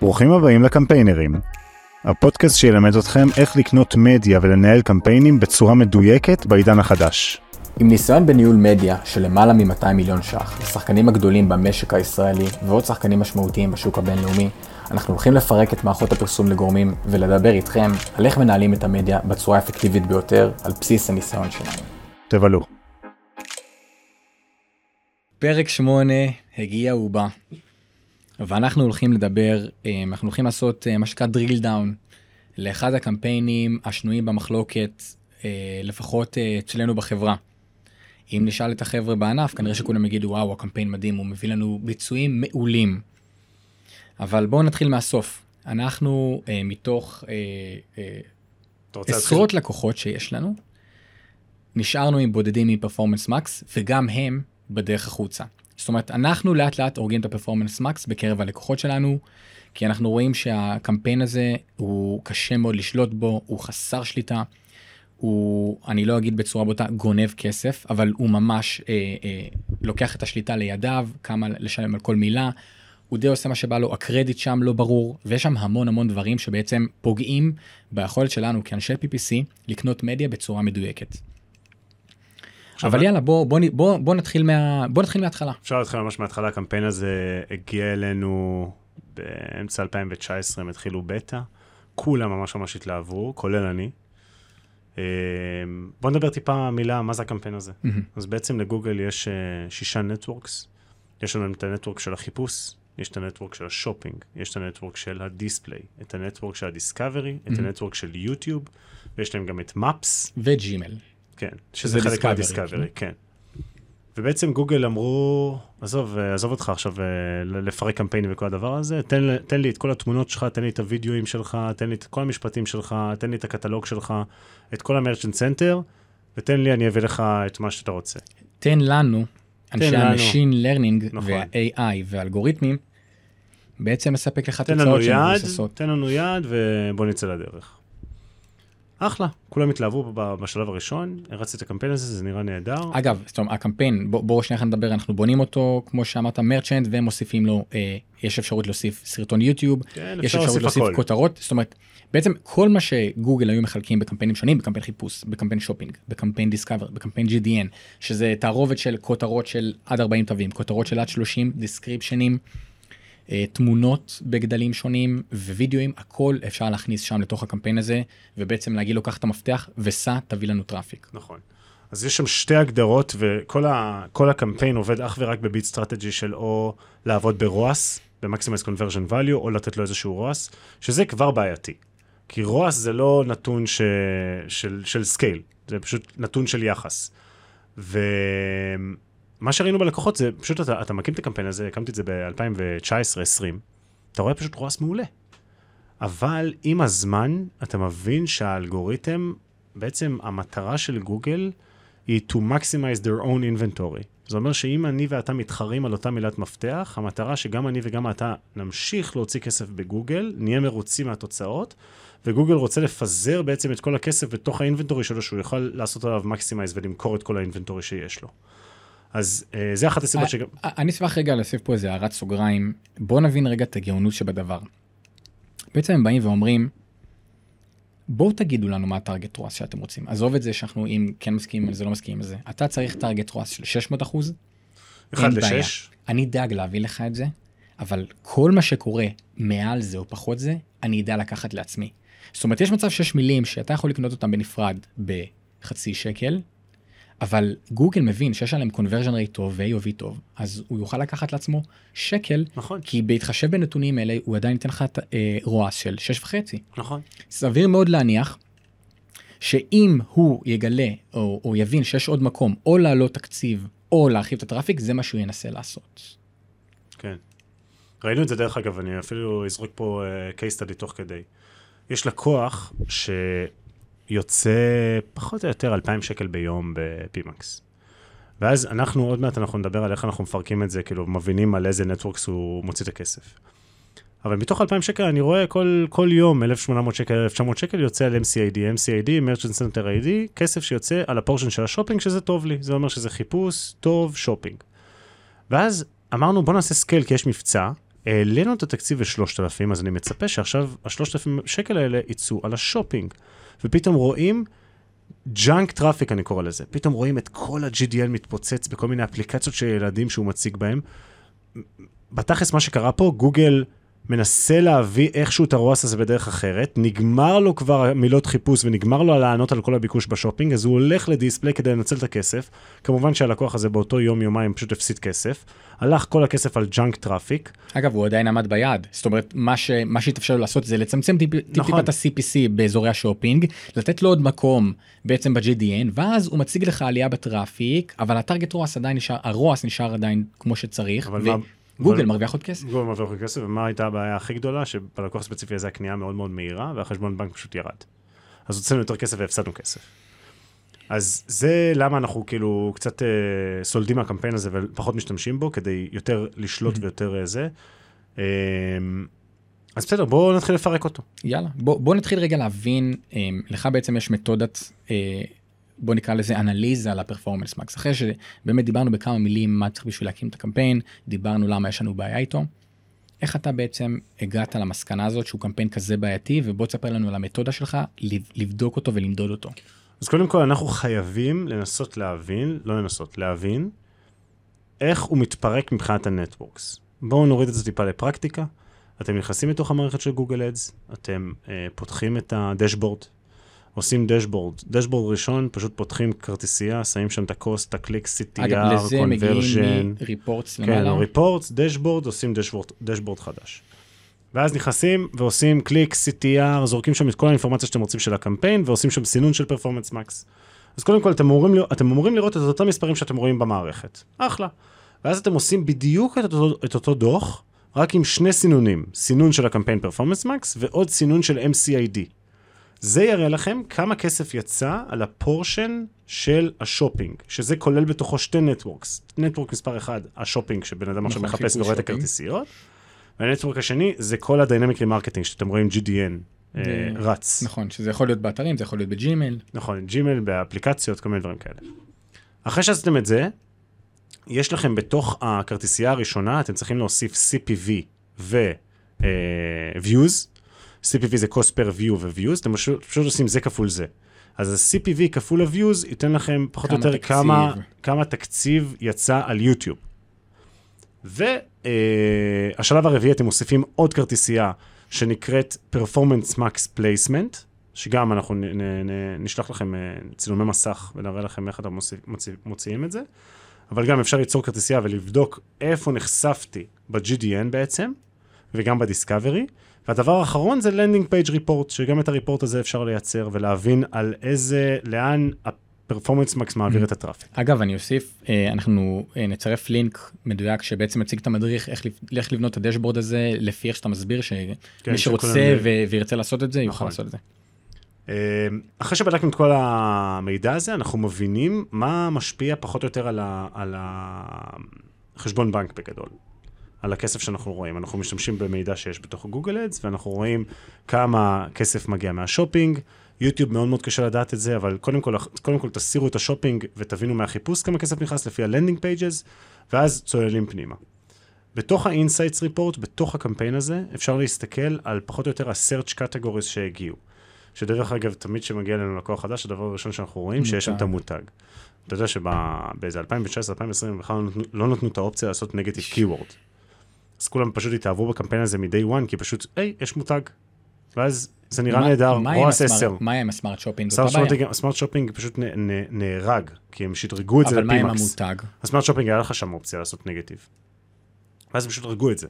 ברוכים הבאים לקמפיינרים, הפודקאסט שילמד אתכם איך לקנות מדיה ולנהל קמפיינים בצורה מדויקת בעידן החדש. עם ניסיון בניהול מדיה של למעלה מ-200 מיליון ש"ח, לשחקנים הגדולים במשק הישראלי ועוד שחקנים משמעותיים בשוק הבינלאומי, אנחנו הולכים לפרק את מערכות הפרסום לגורמים ולדבר איתכם על איך מנהלים את המדיה בצורה האפקטיבית ביותר על בסיס הניסיון שלנו. תבלו. פרק 8, הגיע ובא. ואנחנו הולכים לדבר, אה, אנחנו הולכים לעשות אה, מה שנקרא drill down לאחד הקמפיינים השנויים במחלוקת, אה, לפחות אצלנו בחברה. אם נשאל את החבר'ה בענף, כנראה שכולם יגידו, וואו, הקמפיין מדהים, הוא מביא לנו ביצועים מעולים. אבל בואו נתחיל מהסוף. אנחנו אה, מתוך אה, אה, עשרות להתחיל? לקוחות שיש לנו, נשארנו עם בודדים מפרפורמנס מקס, וגם הם בדרך החוצה. זאת אומרת, אנחנו לאט לאט הורגים את הפרפורמנס מקס בקרב הלקוחות שלנו, כי אנחנו רואים שהקמפיין הזה הוא קשה מאוד לשלוט בו, הוא חסר שליטה, הוא, אני לא אגיד בצורה בוטה, גונב כסף, אבל הוא ממש אה, אה, לוקח את השליטה לידיו, כמה לשלם על כל מילה, הוא די עושה מה שבא לו, הקרדיט שם לא ברור, ויש שם המון המון דברים שבעצם פוגעים ביכולת שלנו כאנשי PPC לקנות מדיה בצורה מדויקת. אבל יאללה בוא בוא בוא בוא נתחיל מה בוא נתחיל מההתחלה. אפשר להתחיל ממש מההתחלה הקמפיין הזה הגיע אלינו באמצע 2019 הם התחילו בטא כולם ממש ממש התלהבו כולל אני. אמ, בוא נדבר טיפה מילה מה זה הקמפיין הזה. Mm-hmm. אז בעצם לגוגל יש אה, שישה networks. יש לנו את ה network של החיפוש, יש את ה network של השופינג, יש את ה network של ה display, את ה network של ה discovery, mm-hmm. את ה network של יוטיוב, ויש להם גם את Maps. וג'ימל. כן, שזה חלק מה discovery, כן. ובעצם גוגל אמרו, עזוב, עזוב אותך עכשיו אה, לפרק קמפיינים וכל הדבר הזה, תן, תן לי את כל התמונות שלך, תן לי את הוידאוים שלך, תן לי את כל המשפטים שלך, תן לי את הקטלוג שלך, את כל ה Merchant Center, ותן לי, אני אביא לך את מה שאתה רוצה. תן לנו, ה machine learning נכון. וה-AI והאלגוריתמים, בעצם מספק לך תוצאות שהן מבוססות. תן לנו יד ובוא נצא לדרך. אחלה, כולם התלהבו בשלב הראשון, הרצתי את הקמפיין הזה, זה נראה נהדר. אגב, זאת אומרת, הקמפיין, בואו בוא שנייה נדבר, אנחנו בונים אותו, כמו שאמרת, merchant, ומוסיפים לו, אה, יש אפשרות להוסיף סרטון יוטיוב, כן, יש אפשרות להוסיף הכל. כותרות, זאת אומרת, בעצם כל מה שגוגל היו מחלקים בקמפיינים שונים, בקמפיין חיפוש, בקמפיין שופינג, בקמפיין discover, בקמפיין GDN, שזה תערובת של כותרות של עד 40 תווים, כותרות של עד 30 description ים. אה, תמונות בגדלים שונים ווידאוים, הכל אפשר להכניס שם לתוך הקמפיין הזה, ובעצם להגיד לו, קח את המפתח וסע, תביא לנו traffic. נכון. אז יש שם שתי הגדרות, וכל ה, הקמפיין עובד אך ורק ב bid strategy של או לעבוד ב-ROAS, ב-Maximize Conversion Value, או לתת לו איזשהו ROAS, שזה כבר בעייתי. כי ROAS זה לא נתון ש, של, של scale, זה פשוט נתון של יחס. ו... מה שראינו בלקוחות זה פשוט אתה, אתה מקים את הקמפיין הזה, הקמתי את זה ב-2019-2020, אתה רואה פשוט רועס מעולה. אבל עם הזמן אתה מבין שהאלגוריתם, בעצם המטרה של גוגל היא to maximize their own inventory. זה אומר שאם אני ואתה מתחרים על אותה מילת מפתח, המטרה שגם אני וגם אתה נמשיך להוציא כסף בגוגל, נהיה מרוצים מהתוצאות, וגוגל רוצה לפזר בעצם את כל הכסף בתוך האינבנטורי שלו, שהוא יוכל לעשות עליו מקסימייז ולמכור את כל האינבנטורי שיש לו. אז אה, זה אחת הסיבות שגם... אני אשמח רגע להוסיף פה איזה הערת סוגריים. בוא נבין רגע את הגאונות שבדבר. בעצם הם באים ואומרים, בואו תגידו לנו מה הטארגט רואס שאתם רוצים. עזוב את זה שאנחנו אם כן מסכימים על זה, לא מסכימים על זה. אתה צריך טארגט רואס של 600 אחוז. 1 ל-6. אני אדאג להביא לך את זה, אבל כל מה שקורה מעל זה או פחות זה, אני אדע לקחת לעצמי. זאת אומרת, יש מצב שיש מילים שאתה יכול לקנות אותם בנפרד בחצי שקל, אבל גוגל מבין שיש עליהם conversion rate טוב ו-AOV טוב, אז הוא יוכל לקחת לעצמו שקל, נכון. כי בהתחשב בנתונים אלה, הוא עדיין ייתן לך אה, רועס של 6.5. נכון. סביר מאוד להניח שאם הוא יגלה או, או יבין שיש עוד מקום, או להעלות תקציב, או להרחיב את הטראפיק, זה מה שהוא ינסה לעשות. כן. ראינו את זה דרך אגב, אני אפילו אזרוק פה uh, case study תוך כדי. יש לקוח ש... יוצא פחות או יותר 2,000 שקל ביום ב PMax. ואז אנחנו, עוד מעט אנחנו נדבר על איך אנחנו מפרקים את זה, כאילו מבינים על איזה networks הוא מוציא את הכסף. אבל מתוך 2,000 שקל אני רואה כל, כל יום 1,800 שקל, 1,900 שקל יוצא על MCID, MCID, Merchant Center ID, כסף שיוצא על ה portion של השופינג, שזה טוב לי. זה אומר שזה חיפוש, טוב, שופינג. ואז אמרנו בוא נעשה scale כי יש מבצע, העלינו את התקציב ל-3,000, אז אני מצפה שעכשיו ה-3,000 שקל האלה יצאו על השופינג. ופתאום רואים junk traffic, אני קורא לזה. פתאום רואים את כל ה- GDN מתפוצץ בכל מיני אפליקציות של ילדים שהוא מציג בהם. בתכלס, מה שקרה פה, גוגל מנסה להביא איכשהו את ה ROAS הזה בדרך אחרת, נגמר לו כבר מילות חיפוש ונגמר לו לענות על כל הביקוש בשופינג, אז הוא הולך ל display כדי לנצל את הכסף. כמובן שהלקוח הזה באותו יום-יומיים פשוט הפסיד כסף. הלך כל הכסף על junk traffic. אגב, הוא עדיין עמד ביעד. זאת אומרת, מה, ש... מה שהתאפשר לו לעשות זה לצמצם טיפ... נכון. טיפ-טיפת ה-CPC באזורי השופינג, לתת לו עוד מקום בעצם ב-GDN, ואז הוא מציג לך עלייה ב traffic, אבל ה target ROAS עדיין נשאר, ה ROAS נשאר עדיין כמו שצריך, אבל מה- וגוגל אבל- מרוויח עוד כסף. גוגל מרוויח כסף, ומה הייתה הבעיה הכי גדולה? שבלקוח הספציפי הזה הקנייה מאוד מאוד מהירה, והחשבון בנק פשוט ירד. אז הוצאנו יותר כסף והפסדנו כסף. אז זה למה אנחנו כאילו קצת אה, סולדים מהקמפיין הזה ופחות משתמשים בו, כדי יותר לשלוט ויותר אה, זה. אה, אז בסדר, בואו נתחיל לפרק אותו. יאללה, בוא, בוא נתחיל רגע להבין, אה, לך בעצם יש מתודת, אה, בוא נקרא לזה אנליזה לפרפורמנס מקס. אחרי שבאמת דיברנו בכמה מילים מה צריך בשביל להקים את הקמפיין, דיברנו למה יש לנו בעיה איתו. איך אתה בעצם הגעת למסקנה הזאת שהוא קמפיין כזה בעייתי, ובוא תספר לנו על המתודה שלך, לב- לבדוק אותו ולמדוד אותו. אז קודם כל, אנחנו חייבים לנסות להבין, לא לנסות, להבין, איך הוא מתפרק מבחינת ה networks. בואו נוריד את זה טיפה לפרקטיקה. אתם נכנסים לתוך המערכת של Google Ads, אתם אה, פותחים את ה dashboard, עושים dashboard. dashboard ראשון, פשוט פותחים כרטיסייה, שמים שם את ה cost, את הקליק, CTR, אגב, לזה מגיעים conversion. מ reports כן, למעלה. reports, dashboard, עושים dashboard, dashboard חדש. ואז נכנסים ועושים קליק, CTR, זורקים שם את כל האינפורמציה שאתם רוצים של הקמפיין, ועושים שם סינון של Performance Max. אז קודם כל, אתם אמורים, אתם אמורים לראות את אותם מספרים שאתם רואים במערכת. אחלה. ואז אתם עושים בדיוק את אותו, את אותו דוח, רק עם שני סינונים. סינון של הקמפיין Performance Max, ועוד סינון של MCID. זה יראה לכם כמה כסף יצא על ה portion של השופינג, שזה כולל בתוכו שתי networks. network מספר אחד, השופינג, שבן אדם עכשיו מחפש ורואה את. הכרטיסיות, וה network השני זה כל ה dynamic remarketing, שאתם רואים GDN אה, ו- רץ. נכון, שזה יכול להיות באתרים, זה יכול להיות בג'ימייל. נכון, ג'ימייל, באפליקציות, כל מיני דברים כאלה. אחרי שעשיתם את זה, יש לכם בתוך הכרטיסייה הראשונה, אתם צריכים להוסיף CPV ו-Views. CPV זה cost per view ו-Views, אתם פשוט, פשוט עושים זה כפול זה. אז ה-CPV כפול ה-Views ייתן לכם פחות או יותר תקציב. כמה, כמה תקציב יצא על יוטיוב. והשלב הרביעי, אתם מוסיפים עוד כרטיסייה שנקראת Performance Max Placement, שגם אנחנו נ, נ, נ, נשלח לכם אה, צילומי מסך ונראה לכם איך אתם מוציא, מוציא, מוציאים את זה. אבל גם אפשר ליצור כרטיסייה ולבדוק איפה נחשפתי ב-GDN בעצם, וגם בדיסקאברי. והדבר האחרון זה Landing Page Report, שגם את הריפורט הזה אפשר לייצר ולהבין על איזה, לאן ה-Performance Max מעביר את הטראפיק. אגב, אני אוסיף, אה, אנחנו אה, נצרף לינק מדויק שבעצם מציג את המדריך איך איך לבנות את הדשבורד הזה, לפי איך שאתה מסביר, שמי כן, שרוצה ו- וירצה לעשות את זה, יוכל נכון. לעשות את זה. אה, אחרי שבדקנו את כל המידע הזה, אנחנו מבינים מה משפיע פחות או יותר על, ה, על החשבון בנק בגדול, על הכסף שאנחנו רואים. אנחנו משתמשים במידע שיש בתוך Google Ads, ואנחנו רואים כמה כסף מגיע מהשופינג. יוטיוב מאוד מאוד קשה לדעת את זה, אבל קודם כל, קודם כל תסירו את השופינג ותבינו מהחיפוש כמה כסף נכנס לפי ה landing pages, ואז צוללים פנימה. בתוך ה-Insights Report, בתוך הקמפיין הזה, אפשר להסתכל על פחות או יותר ה-search categories שהגיעו. שדרך אגב, תמיד כשמגיע אלינו לקוח חדש, הדבר הראשון שאנחנו רואים, שיש שם את מותג. המותג. אתה יודע שבאיזה 2019-2020 בכלל לא נתנו- לא נתנו את האופציה לעשות negative keyword. אז כולם פשוט התאהבו בקמפיין הזה מ-day one, כי פשוט, היי, יש מותג. ואז זה נראה נהדר, עם ROAS ה smart- 10. מה עם ה smart shopping? smart. shopping- smart shopping פשוט נ- נ- נהרג, כי הם שדרגו את זה אבל מה עם. המותג? הסמארט שופינג היה לך שם אופציה לעשות נגטיב. ואז הם פשוט הרגו את זה.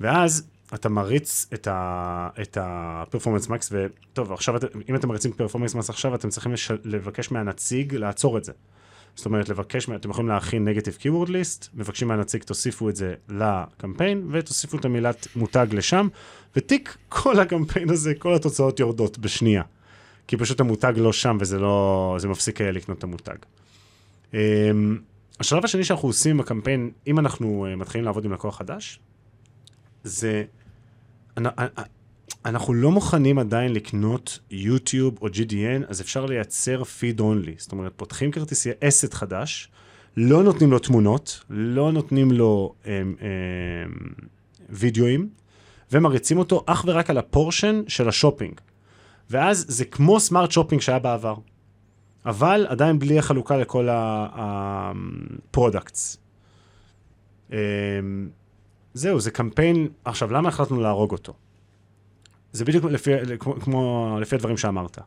ואז אתה מריץ את ה- את ה-performance max, וטוב, עכשיו, אם אתם מריצים performance max עכשיו, אתם צריכים לש- לבקש מהנציג לעצור את זה. זאת אומרת, לבקש, אתם יכולים להכין נגטיב keyword list, מבקשים מהנציג, תוסיפו את זה לקמפיין, ותוסיפו את המילת מותג לשם, ותיק כל הקמפיין הזה, כל התוצאות יורדות בשנייה. כי פשוט המותג לא שם, וזה לא, זה מפסיק אה, לקנות את המותג. Um, השלב השני שאנחנו עושים בקמפיין, אם אנחנו uh, מתחילים לעבוד עם לקוח חדש, זה, אנחנו לא מוכנים עדיין לקנות יוטיוב או GDN, אז אפשר לייצר feed only. זאת אומרת, פותחים כרטיסייה asset חדש, לא נותנים לו תמונות, לא נותנים לו um, um, וידאוים, ומריצים אותו אך ורק על ה portion של השופינג. ואז זה כמו smart shopping שהיה בעבר, אבל עדיין בלי החלוקה לכל ה products. אמ, זהו, זה קמפיין, עכשיו, למה החלטנו להרוג אותו? זה בדיוק לפי, כמו, כמו לפי הדברים שאמרת.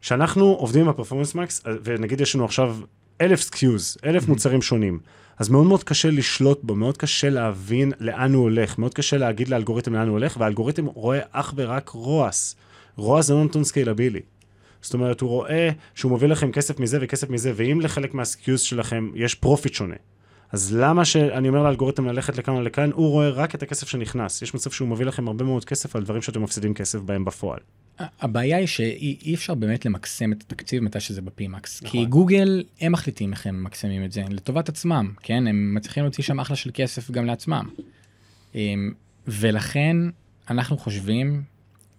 כשאנחנו עובדים עם ה Performance Max, ונגיד יש לנו עכשיו אלף SKUs, אלף mm-hmm. מוצרים שונים, אז מאוד מאוד קשה לשלוט בו, מאוד קשה להבין לאן הוא הולך, מאוד קשה להגיד לאלגוריתם לאן הוא הולך, והאלגוריתם רואה אך ורק ROAS. ROAS זה לא נתון סקיילבילי. זאת אומרת, הוא רואה שהוא מוביל לכם כסף מזה וכסף מזה, ואם לחלק מה SKUs שלכם יש profit שונה, אז למה שאני אומר לאלגוריתם ללכת לכאן או לכאן, הוא רואה רק את הכסף שנכנס. יש מצב שהוא מביא לכם הרבה מאוד כסף על דברים שאתם מפסידים כסף בהם בפועל. הבעיה היא שאי אפשר באמת למקסם את התקציב מתי שזה ב PMax. נכון. כי גוגל, הם מחליטים איך הם ממקסמים את זה, לטובת עצמם, כן? הם מצליחים להוציא שם אחלה של כסף גם לעצמם. אמ, ולכן אנחנו חושבים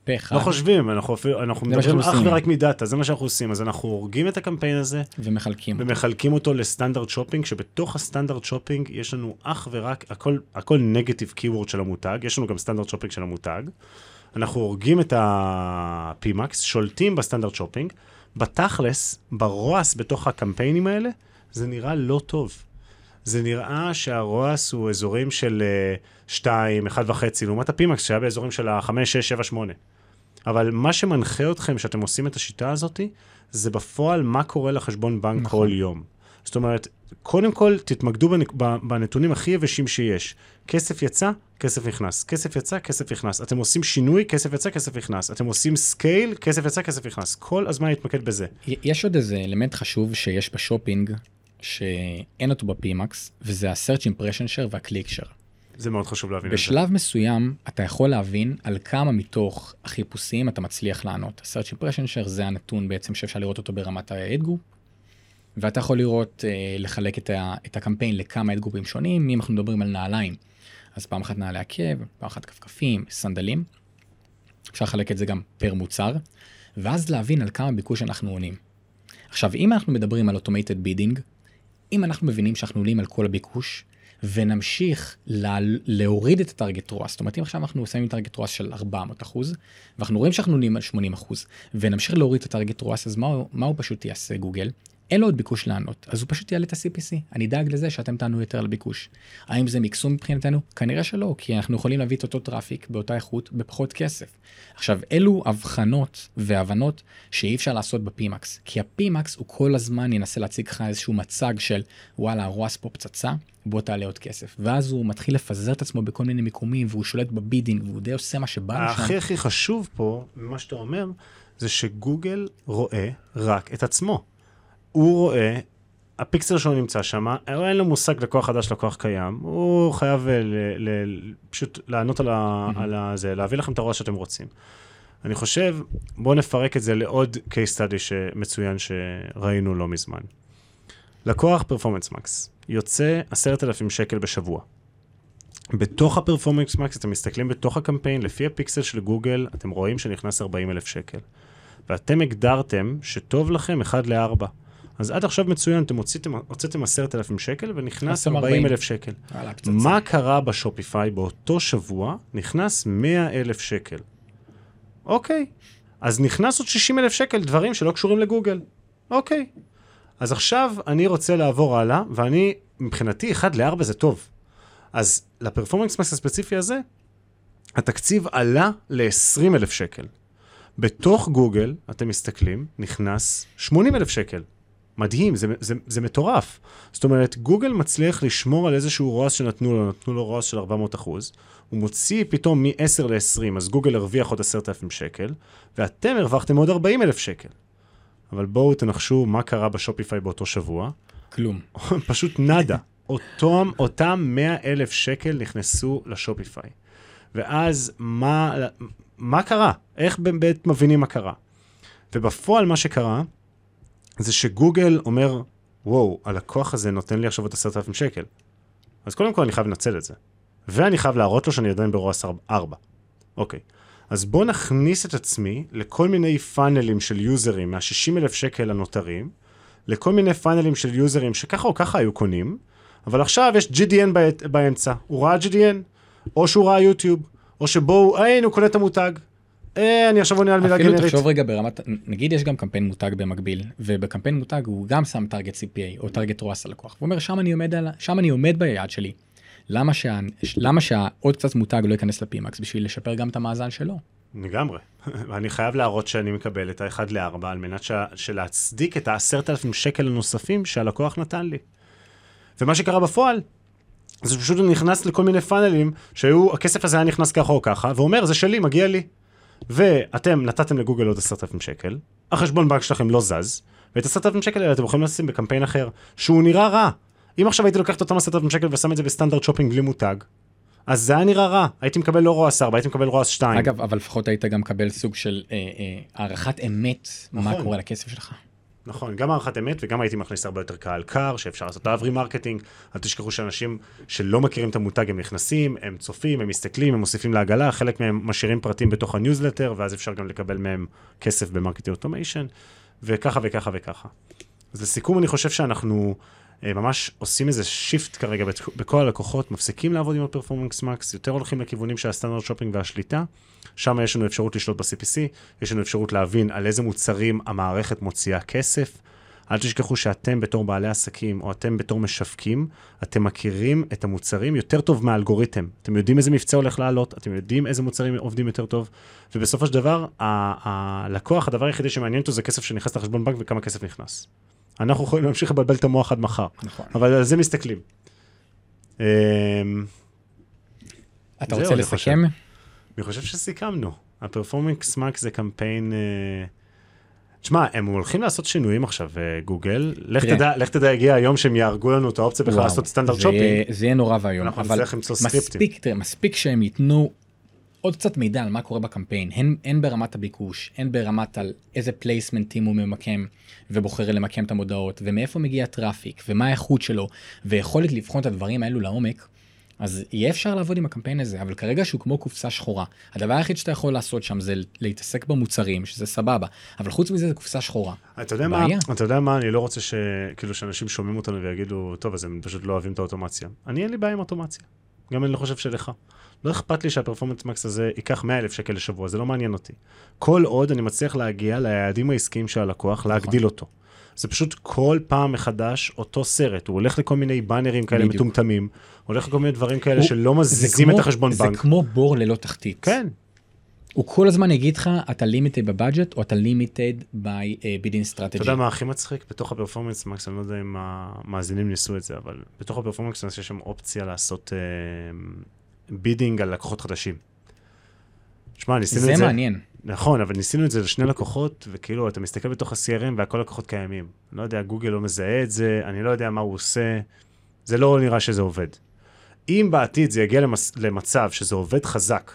פה אחד. לא חושבים, אנחנו, אנחנו מדברים אך ורק מדאטה, זה מה שאנחנו עושים. אז אנחנו הורגים את הקמפיין הזה. ומחלקים ומחלקים אותו ל standard shopping, שבתוך ה standard shopping יש לנו אך ורק, הכל, הכל negative keyword של המותג, יש לנו גם standard shopping של המותג. אנחנו הורגים את ה-PMAX, שולטים ב standard shopping. בתכלס, ב ROAS בתוך הקמפיינים האלה, זה נראה לא טוב. זה נראה שה ROAS הוא אזורים של 2, uh, 1.5, לעומת ה PMax שהיה באזורים של ה-5, 6, 7, 8. אבל מה שמנחה אתכם שאתם עושים את השיטה הזאת, זה בפועל מה קורה לחשבון בנק נכון. כל יום. זאת אומרת, קודם כל תתמקדו בנתונים הכי יבשים שיש. כסף יצא, כסף נכנס. כסף יצא, כסף נכנס. אתם עושים שינוי, כסף יצא, כסף נכנס. אתם עושים scale, כסף יצא, כסף נכנס. כל הזמן להתמקד בזה. יש עוד איזה אלמנט חשוב שיש בשופינג, שאין אותו בפימקס, וזה ה-search impression share וה-click share. זה מאוד חשוב להבין את זה. בשלב מסוים אתה יכול להבין על כמה מתוך החיפושים אתה מצליח לענות. ה-search impression share זה הנתון בעצם שאפשר לראות אותו ברמת ה-ad group, ואתה יכול לראות, אה, לחלק את, ה, את הקמפיין לכמה ad groupים שונים, אם אנחנו מדברים על נעליים, אז פעם אחת נעלי עקב, פעם אחת כפכפים, סנדלים. אפשר לחלק את זה גם פר מוצר, ואז להבין על כמה ביקוש אנחנו עונים. עכשיו, אם אנחנו מדברים על automated bidding, אם אנחנו מבינים שאנחנו עונים על כל הביקוש, ונמשיך לה, להוריד את ה target ROAS, זאת אומרת אם עכשיו אנחנו שמים target ROAS של 400 אחוז, ואנחנו רואים שאנחנו עונים על 80 אחוז, ונמשיך להוריד את ה target ROAS, אז מה, מה הוא פשוט יעשה גוגל? אין לו עוד ביקוש לענות, אז הוא פשוט יעלה את ה-CPC. אני אדאג לזה שאתם תענו יותר לביקוש. האם זה מקסום מבחינתנו? כנראה שלא, כי אנחנו יכולים להביא את אותו traffic באותה איכות בפחות כסף. עכשיו, אלו הבחנות והבנות שאי אפשר לעשות ב PMax, כי ה PMax הוא כל הזמן ינסה להציג לך איזשהו מצג של וואלה, ה ROAS פה פצצה, בוא תעלה עוד כסף. ואז הוא מתחיל לפזר את עצמו בכל מיני מיקומים, והוא שולט ב bidding, והוא די עושה מה שבא לו שם. הכי הכי חשוב פה, ממה שאתה אומר, זה שגוגל רואה רק את עצמו. הוא רואה, הפיקסל שלו נמצא שם, אין לו מושג לקוח חדש, לקוח קיים, הוא חייב ל, ל, ל, פשוט לענות על, ה, mm-hmm. על זה, להביא לכם את הראש שאתם רוצים. אני חושב, בואו נפרק את זה לעוד case study מצוין שראינו לא מזמן. לקוח פרפורמנס מקס, יוצא עשרת אלפים שקל בשבוע. בתוך הפרפורמנס מקס, אתם מסתכלים בתוך הקמפיין, לפי הפיקסל של גוגל, אתם רואים שנכנס 40 אלף שקל. ואתם הגדרתם שטוב לכם 1 ל-4. אז עד עכשיו מצוין, אתם הוצאתם, הוצאתם עשרת אלפים שקל ונכנס 40 אלף שקל. מה קרה בשופיפיי באותו שבוע? נכנס 100 אלף שקל. אוקיי, אז נכנס עוד 60 אלף שקל, דברים שלא קשורים לגוגל. אוקיי. אז עכשיו אני רוצה לעבור הלאה, ואני, מבחינתי, 1 ל-4 זה טוב. אז לפרפורמנס מס הספציפי הזה, התקציב עלה ל-20 אלף שקל. בתוך גוגל, אתם מסתכלים, נכנס 80 אלף שקל. מדהים, זה, זה, זה מטורף. זאת אומרת, גוגל מצליח לשמור על איזשהו רועס שנתנו לו, נתנו לו רועס של 400 אחוז, הוא מוציא פתאום מ-10 ל-20, אז גוגל הרוויח עוד 10,000 שקל, ואתם הרווחתם עוד 40,000 שקל. אבל בואו תנחשו מה קרה בשופיפיי באותו שבוע. כלום. פשוט נאדה. אותם, אותם 100,000 שקל נכנסו לשופיפיי. ואז מה, מה קרה? איך באמת מבינים מה קרה? ובפועל מה שקרה, זה שגוגל אומר, וואו, הלקוח הזה נותן לי עכשיו את עשרת אלפים שקל. אז קודם כל אני חייב לנצל את זה. ואני חייב להראות לו שאני עדיין ברוע 4. אוקיי. אז בואו נכניס את עצמי לכל מיני פאנלים של יוזרים מה-60 אלף שקל הנותרים, לכל מיני פאנלים של יוזרים שככה או ככה היו קונים, אבל עכשיו יש GDN באמצע. הוא ראה GDN, או שהוא ראה יוטיוב, או שבואו, הוא קונה את המותג. אה, אני עכשיו עונה על מילה אפילו גנרית. תחשוב רגע ברמת, נגיד יש גם קמפיין מותג במקביל, ובקמפיין מותג הוא גם שם טארגט CPA או טארגט רואס ללקוח. הוא אומר, שם אני עומד, על, שם אני עומד ביעד שלי. למה, שה, למה שהעוד קצת מותג לא ייכנס ל-PMAX בשביל לשפר גם את המאזן שלו? לגמרי. אני חייב להראות שאני מקבל את ה-1 ל-4 על מנת ש... שלהצדיק את ה-10,000 שקל הנוספים שהלקוח נתן לי. ומה שקרה בפועל, זה פשוט הוא נכנס לכל מיני פאנלים שהיו, הכסף הזה היה נכנס ככה או ככה, ואומר, זה שלי, מגיע לי. ואתם נתתם לגוגל עוד 10,000 שקל, החשבון בנק שלכם לא זז, ואת 10,000 שקל האלה אתם יכולים לשים בקמפיין אחר, שהוא נראה רע. אם עכשיו הייתי לוקח את אותם 10,000 שקל ושם את זה ב standard shopping בלי מותג, אז זה היה נראה רע. הייתי מקבל לא ROAS 4, הייתי מקבל ROAS 2. אגב, אבל לפחות היית גם מקבל סוג של אה, אה, הערכת אמת, מה נכון. קורה לכסף שלך. נכון, גם הערכת אמת וגם הייתי מכניס הרבה יותר קהל קר, שאפשר לעשות remarketing. אל תשכחו שאנשים שלא מכירים את המותג הם נכנסים, הם צופים, הם מסתכלים, הם מוסיפים לעגלה, חלק מהם משאירים פרטים בתוך הניוזלטר, ואז אפשר גם לקבל מהם כסף ב marketing automation, וככה וככה וככה. אז לסיכום, אני חושב שאנחנו ממש עושים איזה shift כרגע בכל הלקוחות, מפסיקים לעבוד עם ה Performance Max, יותר הולכים לכיוונים של ה standard shopping והשליטה. שם יש לנו אפשרות לשלוט ב-CPC, יש לנו אפשרות להבין על איזה מוצרים המערכת מוציאה כסף. אל תשכחו שאתם בתור בעלי עסקים, או אתם בתור משווקים, אתם מכירים את המוצרים יותר טוב מהאלגוריתם. אתם יודעים איזה מבצע הולך לעלות, אתם יודעים איזה מוצרים עובדים יותר טוב, ובסופו של דבר, הלקוח, הדבר היחידי שמעניין אותו זה כסף שנכנס לחשבון בנק וכמה כסף נכנס. אנחנו יכולים להמשיך לבלבל את המוח עד מחר, נכון. אבל על זה מסתכלים. אמ, אתה רוצה לסכם? אני חושב שסיכמנו. הפרפורמינקס מאק זה קמפיין... אה, תשמע, הם הולכים לעשות שינויים עכשיו, אה, גוגל. לך. תדע, לך תדע, הגיע היום שהם יהרגו לנו את האופציה בכלל לעשות standard shopping. זה יהיה נורא ואיום, אנחנו נצטרך למצוא סקריפטים. מספיק, תראה, מספיק שהם ייתנו עוד קצת מידע על מה קורה בקמפיין, הן, הן ברמת הביקוש, הן ברמת על איזה פלייסמנטים הוא ממקם ובוחר למקם את המודעות, ומאיפה מגיע ה traffic, ומה האיכות שלו, ויכולת לבחון את הדברים האלו לעומק, אז יהיה אפשר לעבוד עם הקמפיין הזה, אבל כרגע שהוא כמו קופסה שחורה. הדבר היחיד שאתה יכול לעשות שם זה להתעסק במוצרים, שזה סבבה, אבל חוץ מזה זה קופסה שחורה. אתה יודע מה, בעיה. אתה יודע מה, אני לא רוצה ש... כאילו שאנשים שומעים אותנו ויגידו, טוב, אז הם פשוט לא אוהבים את האוטומציה. אני אין לי בעיה עם אוטומציה. גם אני לא חושב שלך. לא אכפת לי שהפרפורמנס מקס הזה ייקח 100 אלף שקל לשבוע, זה לא מעניין אותי. כל עוד אני מצליח להגיע ליעדים העסקיים של הלקוח, להגדיל אותו. זה פשוט כל פעם מחדש אותו סרט, הוא הולך לכל מיני באנרים כאלה בדיוק. מטומטמים, הולך לכל מיני דברים כאלה הוא- שלא זה מזיזים כמו- את החשבון זה בנק. כמו בור ללא תחתית. כן, הוא כל הזמן יגיד לך, אתה limited by budget או אתה limited by bidding strategy. יודע מה הכי מצחיק? בתוך ה Performance Max, אני לא יודע אם המאזינים ניסו את זה, אבל בתוך ה Performance Max יש שם אופציה לעשות bidding על לקוחות חדשים. שמע, ניסינו זה את זה. מעניין. נכון, אבל ניסינו את זה לשני לקוחות, וכאילו, אתה מסתכל בתוך ה-CRM והכל לקוחות קיימים. לא יודע, גוגל לא מזהה את זה, אני לא יודע מה הוא עושה, זה לא נראה שזה עובד. אם בעתיד זה יגיע למס, למצב שזה עובד חזק,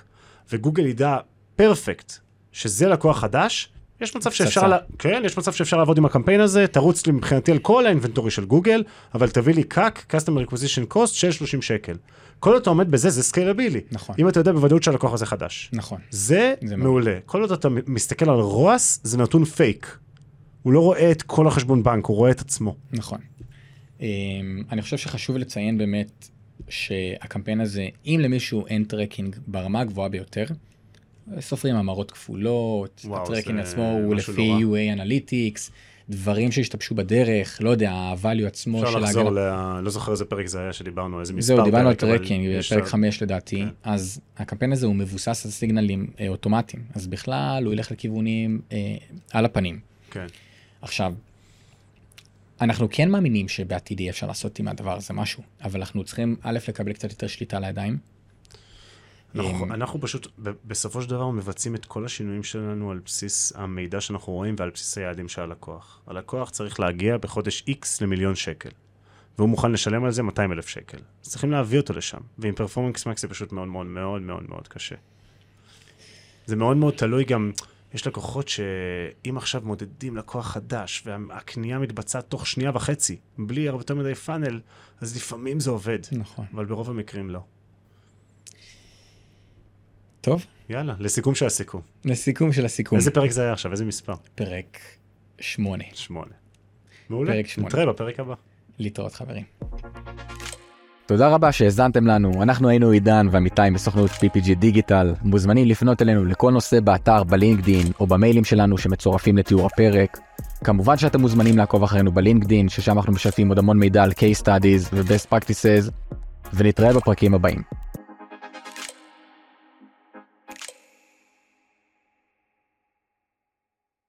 וגוגל ידע perfect שזה לקוח חדש, יש מצב שאפשר. לה... כן, יש מצב שאפשר לעבוד עם הקמפיין הזה, תרוץ לי מבחינתי על כל ה inventory של גוגל, אבל תביא לי CAC, Customer Acquisition Cost של 30 שקל. כל עוד אתה עומד בזה, זה scalable. נכון. אם אתה יודע בוודאות שהלקוח הזה חדש. נכון. זה, זה מעולה. כל עוד אתה מסתכל על ROAS, זה נתון פייק. הוא לא רואה את כל החשבון בנק, הוא רואה את עצמו. נכון. אמ, אני חושב שחשוב לציין באמת שהקמפיין הזה, אם למישהו אין tracking ברמה הגבוהה ביותר, סופרים המרות כפולות, ה tracking עצמו הוא לפי. UA Analytics, דברים שהשתבשו בדרך, לא יודע, ה-value עצמו אפשר של לחזור, ההגנה. ל... לא זוכר איזה פרק זה היה שדיברנו, איזה מספר זהו, דיברנו על tracking, פרק לה- 5 לדעתי, כן. אז הקמפיין הזה הוא מבוסס על סיגנלים אה, אוטומטיים, אז בכלל הוא ילך לכיוונים אה, על הפנים. כן. עכשיו, אנחנו כן מאמינים שבעתיד יהיה אפשר לעשות עם הדבר הזה משהו, אבל אנחנו צריכים א', לקבל קצת יותר שליטה על הידיים. אנחנו, אמ, אנחנו פשוט, בסופו של דבר, מבצעים את כל השינויים שלנו על בסיס המידע שאנחנו רואים ועל בסיס היעדים של הלקוח. הלקוח צריך להגיע בחודש X למיליון שקל, והוא מוכן לשלם על זה 200 אלף שקל. אז צריכים להביא אותו לשם, ועם פרפורמנס מקס זה פשוט מאוד מאוד מאוד מאוד מאוד קשה. זה מאוד מאוד תלוי גם, יש לקוחות שאם עכשיו מודדים לקוח חדש, והקנייה מתבצעת תוך שנייה וחצי, בלי הרבה יותר מדי פאנל, אז לפעמים זה עובד, נכון. אבל ברוב המקרים לא. טוב, יאללה, לסיכום של הסיכום. לסיכום של הסיכום. איזה פרק זה היה עכשיו? איזה מספר? פרק 8. שמונה. מעולה. פרק שמונה. נתראה בפרק הבא. להתראות חברים. תודה רבה שהאזנתם לנו, אנחנו היינו עידן ועמיתי מסוכנות PPG דיגיטל, מוזמנים לפנות אלינו לכל נושא באתר, בלינקדין או במיילים שלנו שמצורפים לתיאור הפרק. כמובן שאתם מוזמנים לעקוב אחרינו בלינקדין, ששם אנחנו משתפים עוד המון מידע על case studies ו-best practices, ונתראה בפרקים הבאים.